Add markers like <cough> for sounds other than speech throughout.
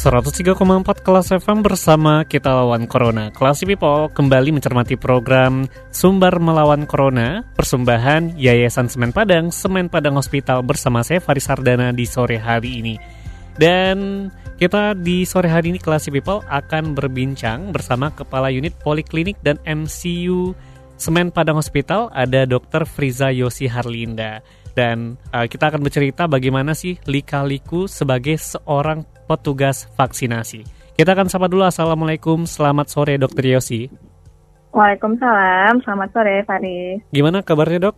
103,4 kelas FM bersama kita lawan Corona. Kelas People kembali mencermati program Sumber Melawan Corona, persembahan Yayasan Semen Padang, Semen Padang Hospital bersama saya Faris Sardana di sore hari ini. Dan kita di sore hari ini Kelas People akan berbincang bersama Kepala Unit Poliklinik dan MCU Semen Padang Hospital ada Dr. Friza Yosi Harlinda. Dan uh, kita akan bercerita bagaimana sih lika-liku sebagai seorang petugas vaksinasi. Kita akan sapa dulu Assalamualaikum, selamat sore Dokter Yosi. Waalaikumsalam, selamat sore Faris. Gimana kabarnya dok?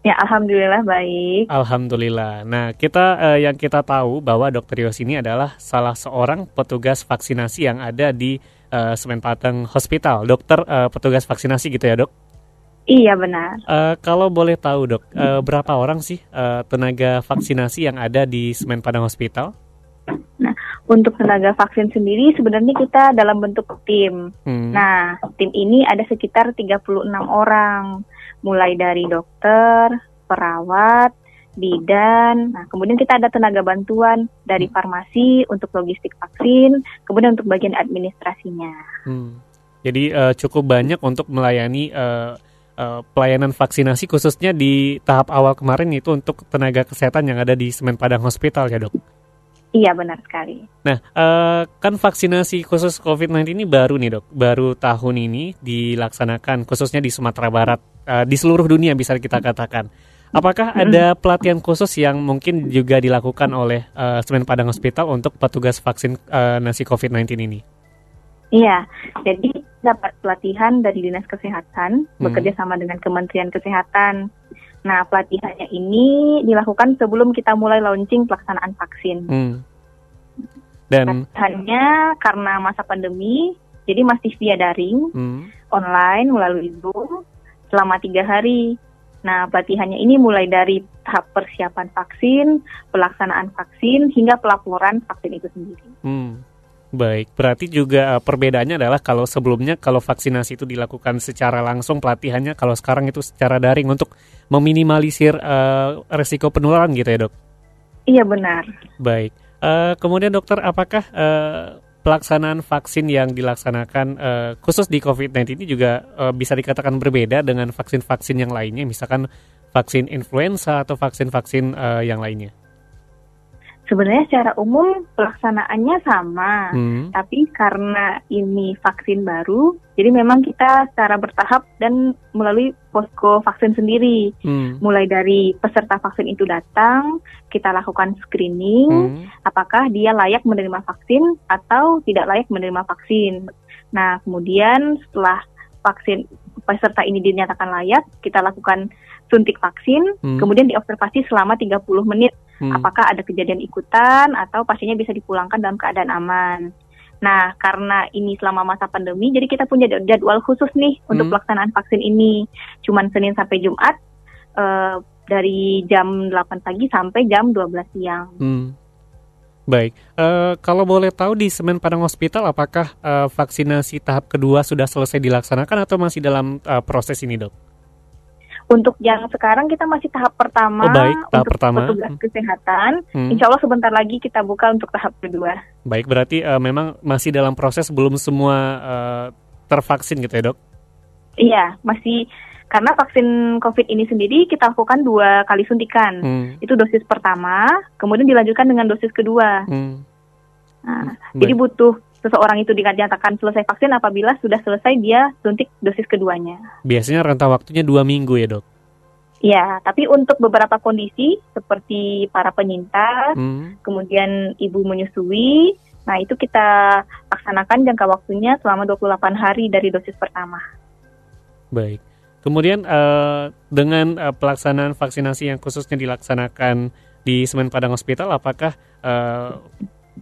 Ya Alhamdulillah baik. Alhamdulillah. Nah kita eh, yang kita tahu bahwa Dokter Yosi ini adalah salah seorang petugas vaksinasi yang ada di eh, Semen Pateng Hospital. Dokter eh, petugas vaksinasi gitu ya dok? Iya benar. Uh, kalau boleh tahu dok, uh, berapa orang sih uh, tenaga vaksinasi yang ada di Semen Padang Hospital? Nah, untuk tenaga vaksin sendiri sebenarnya kita dalam bentuk tim. Hmm. Nah, tim ini ada sekitar 36 orang, mulai dari dokter, perawat, bidan. Nah, kemudian kita ada tenaga bantuan dari hmm. farmasi untuk logistik vaksin, kemudian untuk bagian administrasinya. Hmm. Jadi uh, cukup banyak untuk melayani uh, uh, pelayanan vaksinasi khususnya di tahap awal kemarin itu untuk tenaga kesehatan yang ada di Semen Padang Hospital ya dok. Iya benar sekali. Nah, uh, kan vaksinasi khusus COVID-19 ini baru nih dok, baru tahun ini dilaksanakan khususnya di Sumatera Barat, uh, di seluruh dunia bisa kita katakan. Apakah ada pelatihan khusus yang mungkin juga dilakukan oleh uh, Semen Padang Hospital untuk petugas vaksin uh, nasi COVID-19 ini? Iya, jadi dapat pelatihan dari Dinas Kesehatan hmm. bekerja sama dengan Kementerian Kesehatan Nah, pelatihannya ini dilakukan sebelum kita mulai launching pelaksanaan vaksin. Hmm. Dan pelatihannya karena masa pandemi, jadi masih via daring, hmm. online melalui Zoom selama tiga hari. Nah, pelatihannya ini mulai dari tahap persiapan vaksin, pelaksanaan vaksin, hingga pelaporan vaksin itu sendiri. Hmm. Baik, berarti juga uh, perbedaannya adalah kalau sebelumnya kalau vaksinasi itu dilakukan secara langsung pelatihannya, kalau sekarang itu secara daring untuk meminimalisir uh, resiko penularan gitu ya dok? Iya benar. Baik, uh, kemudian dokter apakah uh, pelaksanaan vaksin yang dilaksanakan uh, khusus di COVID-19 ini juga uh, bisa dikatakan berbeda dengan vaksin-vaksin yang lainnya, misalkan vaksin influenza atau vaksin-vaksin uh, yang lainnya? Sebenarnya secara umum pelaksanaannya sama, hmm. tapi karena ini vaksin baru, jadi memang kita secara bertahap dan melalui posko vaksin sendiri. Hmm. Mulai dari peserta vaksin itu datang, kita lakukan screening, hmm. apakah dia layak menerima vaksin atau tidak layak menerima vaksin. Nah, kemudian setelah vaksin peserta ini dinyatakan layak, kita lakukan suntik vaksin, hmm. kemudian diobservasi selama 30 menit hmm. apakah ada kejadian ikutan atau pasiennya bisa dipulangkan dalam keadaan aman. Nah, karena ini selama masa pandemi, jadi kita punya jadwal khusus nih hmm. untuk pelaksanaan vaksin ini. Cuman Senin sampai Jumat uh, dari jam 8 pagi sampai jam 12 siang. Hmm. Baik, uh, kalau boleh tahu di Semen Padang Hospital, apakah uh, vaksinasi tahap kedua sudah selesai dilaksanakan atau masih dalam uh, proses ini, dok? Untuk yang sekarang kita masih tahap pertama oh, baik, tahap untuk pertama. petugas hmm. kesehatan. Hmm. Insya Allah sebentar lagi kita buka untuk tahap kedua. Baik, berarti uh, memang masih dalam proses belum semua uh, tervaksin gitu ya dok? Iya, masih karena vaksin COVID ini sendiri kita lakukan dua kali suntikan. Hmm. Itu dosis pertama, kemudian dilanjutkan dengan dosis kedua. Hmm. Nah, jadi butuh seseorang itu dinyatakan selesai vaksin apabila sudah selesai dia suntik dosis keduanya. Biasanya rentang waktunya dua minggu ya dok? Ya, tapi untuk beberapa kondisi seperti para penyintas, hmm. kemudian ibu menyusui, nah itu kita laksanakan jangka waktunya selama 28 hari dari dosis pertama. Baik. Kemudian uh, dengan uh, pelaksanaan vaksinasi yang khususnya dilaksanakan di Semen Padang Hospital, apakah uh,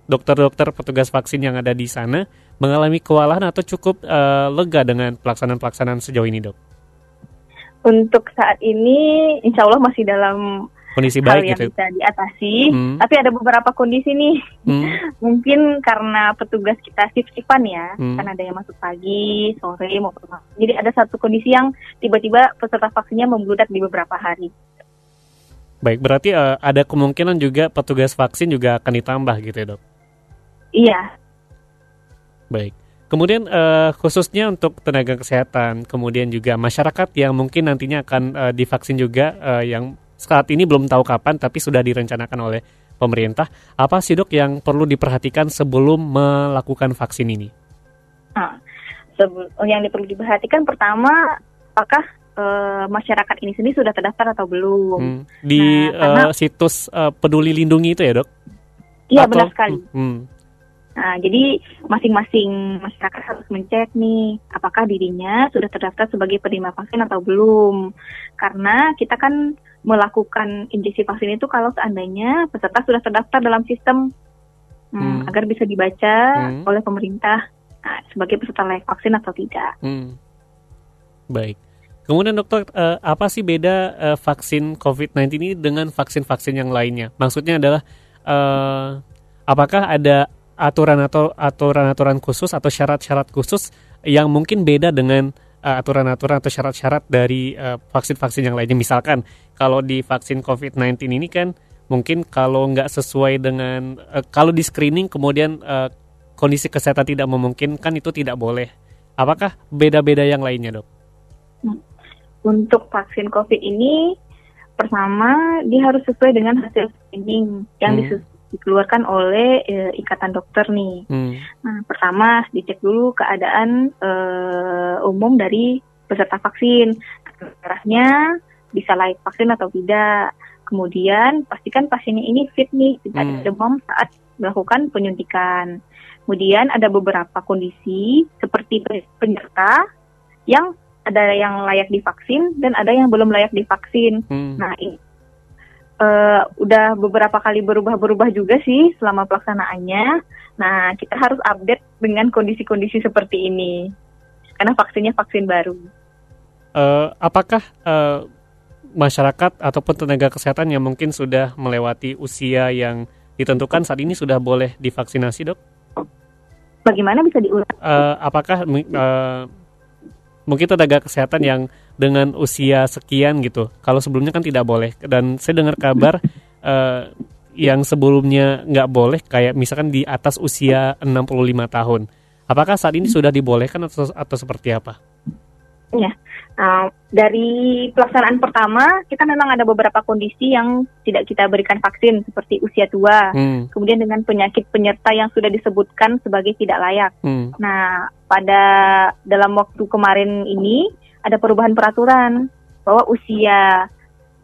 dokter-dokter petugas vaksin yang ada di sana mengalami kewalahan atau cukup uh, lega dengan pelaksanaan-pelaksanaan sejauh ini, dok? Untuk saat ini, insya Allah masih dalam kondisi baik yang gitu. bisa diatasi. Hmm. Tapi ada beberapa kondisi nih, hmm. <laughs> mungkin karena petugas kita shift-shiftan ya, hmm. kan ada yang masuk pagi, sore, maupun malam. Jadi ada satu kondisi yang tiba-tiba peserta vaksinnya membludak di beberapa hari. Baik, berarti uh, ada kemungkinan juga petugas vaksin juga akan ditambah gitu ya dok? Iya. Baik. Kemudian uh, khususnya untuk tenaga kesehatan, kemudian juga masyarakat yang mungkin nantinya akan uh, divaksin juga uh, yang saat ini belum tahu kapan tapi sudah direncanakan oleh pemerintah. Apa sih dok yang perlu diperhatikan sebelum melakukan vaksin ini? Nah, yang perlu diperhatikan pertama, apakah uh, masyarakat ini sendiri sudah terdaftar atau belum? Hmm. Di nah, uh, situs uh, Peduli Lindungi itu ya dok? Iya benar sekali. Hmm. Nah, jadi masing-masing masyarakat harus mencek nih, apakah dirinya sudah terdaftar sebagai penerima vaksin atau belum. Karena kita kan melakukan injeksi vaksin itu kalau seandainya peserta sudah terdaftar dalam sistem hmm, hmm. agar bisa dibaca hmm. oleh pemerintah nah, sebagai peserta layak vaksin atau tidak. Hmm. Baik. Kemudian dokter, uh, apa sih beda uh, vaksin COVID-19 ini dengan vaksin-vaksin yang lainnya? Maksudnya adalah uh, apakah ada aturan atau aturan-aturan khusus atau syarat-syarat khusus yang mungkin beda dengan uh, aturan-aturan atau syarat-syarat dari uh, vaksin-vaksin yang lainnya. Misalkan kalau di vaksin COVID-19 ini kan mungkin kalau nggak sesuai dengan uh, kalau di screening kemudian uh, kondisi kesehatan tidak memungkinkan itu tidak boleh. Apakah beda-beda yang lainnya, dok? Untuk vaksin COVID ini, pertama dia harus sesuai dengan hasil screening yang hmm dikeluarkan oleh e, ikatan dokter nih. Hmm. Nah, pertama dicek dulu keadaan e, umum dari peserta vaksin, darahnya bisa layak vaksin atau tidak. Kemudian pastikan pasiennya ini fit nih, tidak hmm. ada demam saat melakukan penyuntikan. Kemudian ada beberapa kondisi seperti penyerta yang ada yang layak divaksin dan ada yang belum layak divaksin. Hmm. Nah, ini uh, udah beberapa kali berubah-berubah juga sih selama pelaksanaannya. Nah, kita harus update dengan kondisi-kondisi seperti ini. Karena vaksinnya vaksin baru. Uh, apakah uh, masyarakat ataupun tenaga kesehatan yang mungkin sudah melewati usia yang ditentukan saat ini sudah boleh divaksinasi, Dok? Bagaimana bisa diulang? Uh, apakah uh, mungkin tenaga kesehatan yang dengan usia sekian gitu. Kalau sebelumnya kan tidak boleh. Dan saya dengar kabar uh, <laughs> yang sebelumnya nggak boleh kayak misalkan di atas usia 65 tahun. Apakah saat ini sudah dibolehkan atau, atau seperti apa? Ya, uh, dari pelaksanaan pertama kita memang ada beberapa kondisi yang tidak kita berikan vaksin seperti usia tua, hmm. kemudian dengan penyakit penyerta yang sudah disebutkan sebagai tidak layak. Hmm. Nah, pada dalam waktu kemarin ini ada perubahan peraturan bahwa usia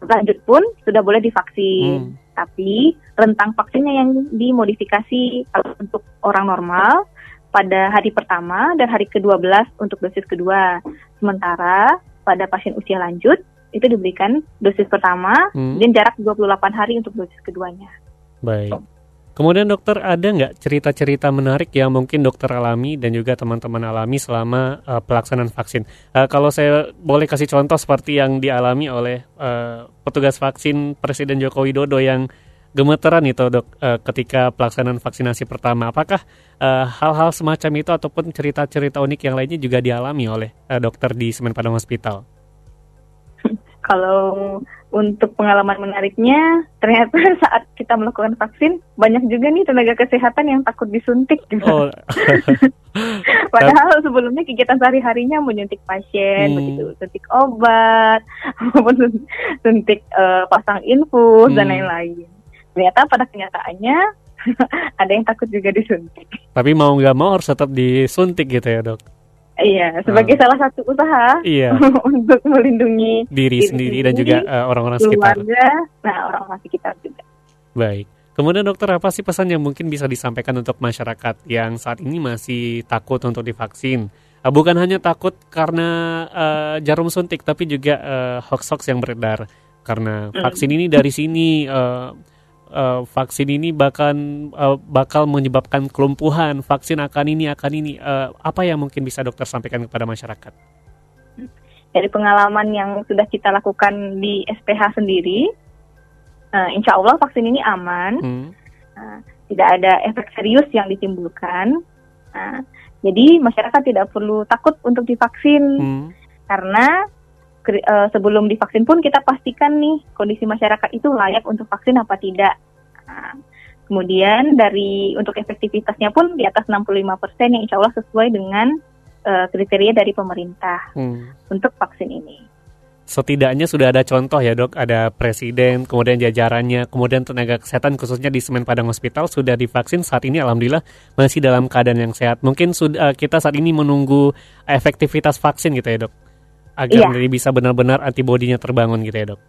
lanjut pun sudah boleh divaksin. Hmm. Tapi rentang vaksinnya yang dimodifikasi untuk orang normal pada hari pertama dan hari ke-12 untuk dosis kedua. Sementara pada pasien usia lanjut itu diberikan dosis pertama hmm. dan jarak 28 hari untuk dosis keduanya. Baik. Kemudian dokter ada nggak cerita-cerita menarik yang mungkin dokter alami dan juga teman-teman alami selama uh, pelaksanaan vaksin? Uh, kalau saya boleh kasih contoh seperti yang dialami oleh uh, petugas vaksin Presiden Joko Widodo yang gemeteran itu dok uh, ketika pelaksanaan vaksinasi pertama. Apakah hal-hal uh, semacam itu ataupun cerita-cerita unik yang lainnya juga dialami oleh uh, dokter di Semen Padang Hospital? <laughs> Kalau untuk pengalaman menariknya, ternyata <laughs> saat kita melakukan vaksin, banyak juga nih tenaga kesehatan yang takut disuntik. Gitu. Oh. <laughs> Padahal sebelumnya kegiatan sehari-harinya menyuntik pasien, hmm. begitu, suntik obat, maupun suntik uh, pasang infus hmm. dan lain-lain. Ternyata pada kenyataannya <laughs> ada yang takut juga disuntik. Tapi mau nggak mau harus tetap disuntik gitu ya dok? Iya, sebagai uh, salah satu usaha iya. <laughs> untuk melindungi diri, diri sendiri dan juga uh, orang-orang sekitar. Nah, orang-orang sekitar juga. Baik. Kemudian dokter apa sih pesan yang mungkin bisa disampaikan untuk masyarakat yang saat ini masih takut untuk divaksin? Uh, bukan hanya takut karena uh, jarum suntik, tapi juga uh, hoax-hoax yang beredar. Karena hmm. vaksin ini dari sini, uh, uh, vaksin ini bahkan uh, bakal menyebabkan kelumpuhan. Vaksin akan ini, akan ini. Uh, apa yang mungkin bisa dokter sampaikan kepada masyarakat? Dari pengalaman yang sudah kita lakukan di SPH sendiri, uh, insya Allah vaksin ini aman. Hmm. Uh, tidak ada efek serius yang ditimbulkan. Nah, jadi masyarakat tidak perlu takut untuk divaksin hmm. karena uh, sebelum divaksin pun kita pastikan nih kondisi masyarakat itu layak untuk vaksin apa tidak. Nah, kemudian dari untuk efektivitasnya pun di atas 65% yang insya Allah sesuai dengan uh, kriteria dari pemerintah hmm. untuk vaksin ini setidaknya sudah ada contoh ya dok, ada presiden, kemudian jajarannya, kemudian tenaga kesehatan khususnya di Semen Padang Hospital sudah divaksin saat ini alhamdulillah masih dalam keadaan yang sehat. Mungkin sudah eh, kita saat ini menunggu efektivitas vaksin gitu ya dok, agar iya. bisa benar-benar antibodinya terbangun gitu ya dok.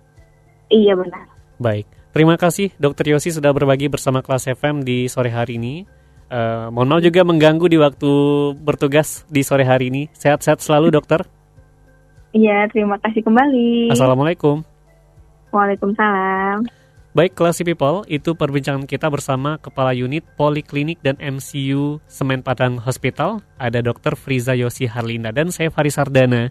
Iya benar. Baik, terima kasih dokter Yosi sudah berbagi bersama kelas FM di sore hari ini. Uh, mohon maaf juga mengganggu di waktu bertugas di sore hari ini. Sehat-sehat selalu dokter. Iya, terima kasih kembali. Assalamualaikum. Waalaikumsalam. Baik, Classy People, itu perbincangan kita bersama Kepala Unit Poliklinik dan MCU Semen Padang Hospital. Ada Dr. Friza Yosi Harlinda dan saya Faris Sardana.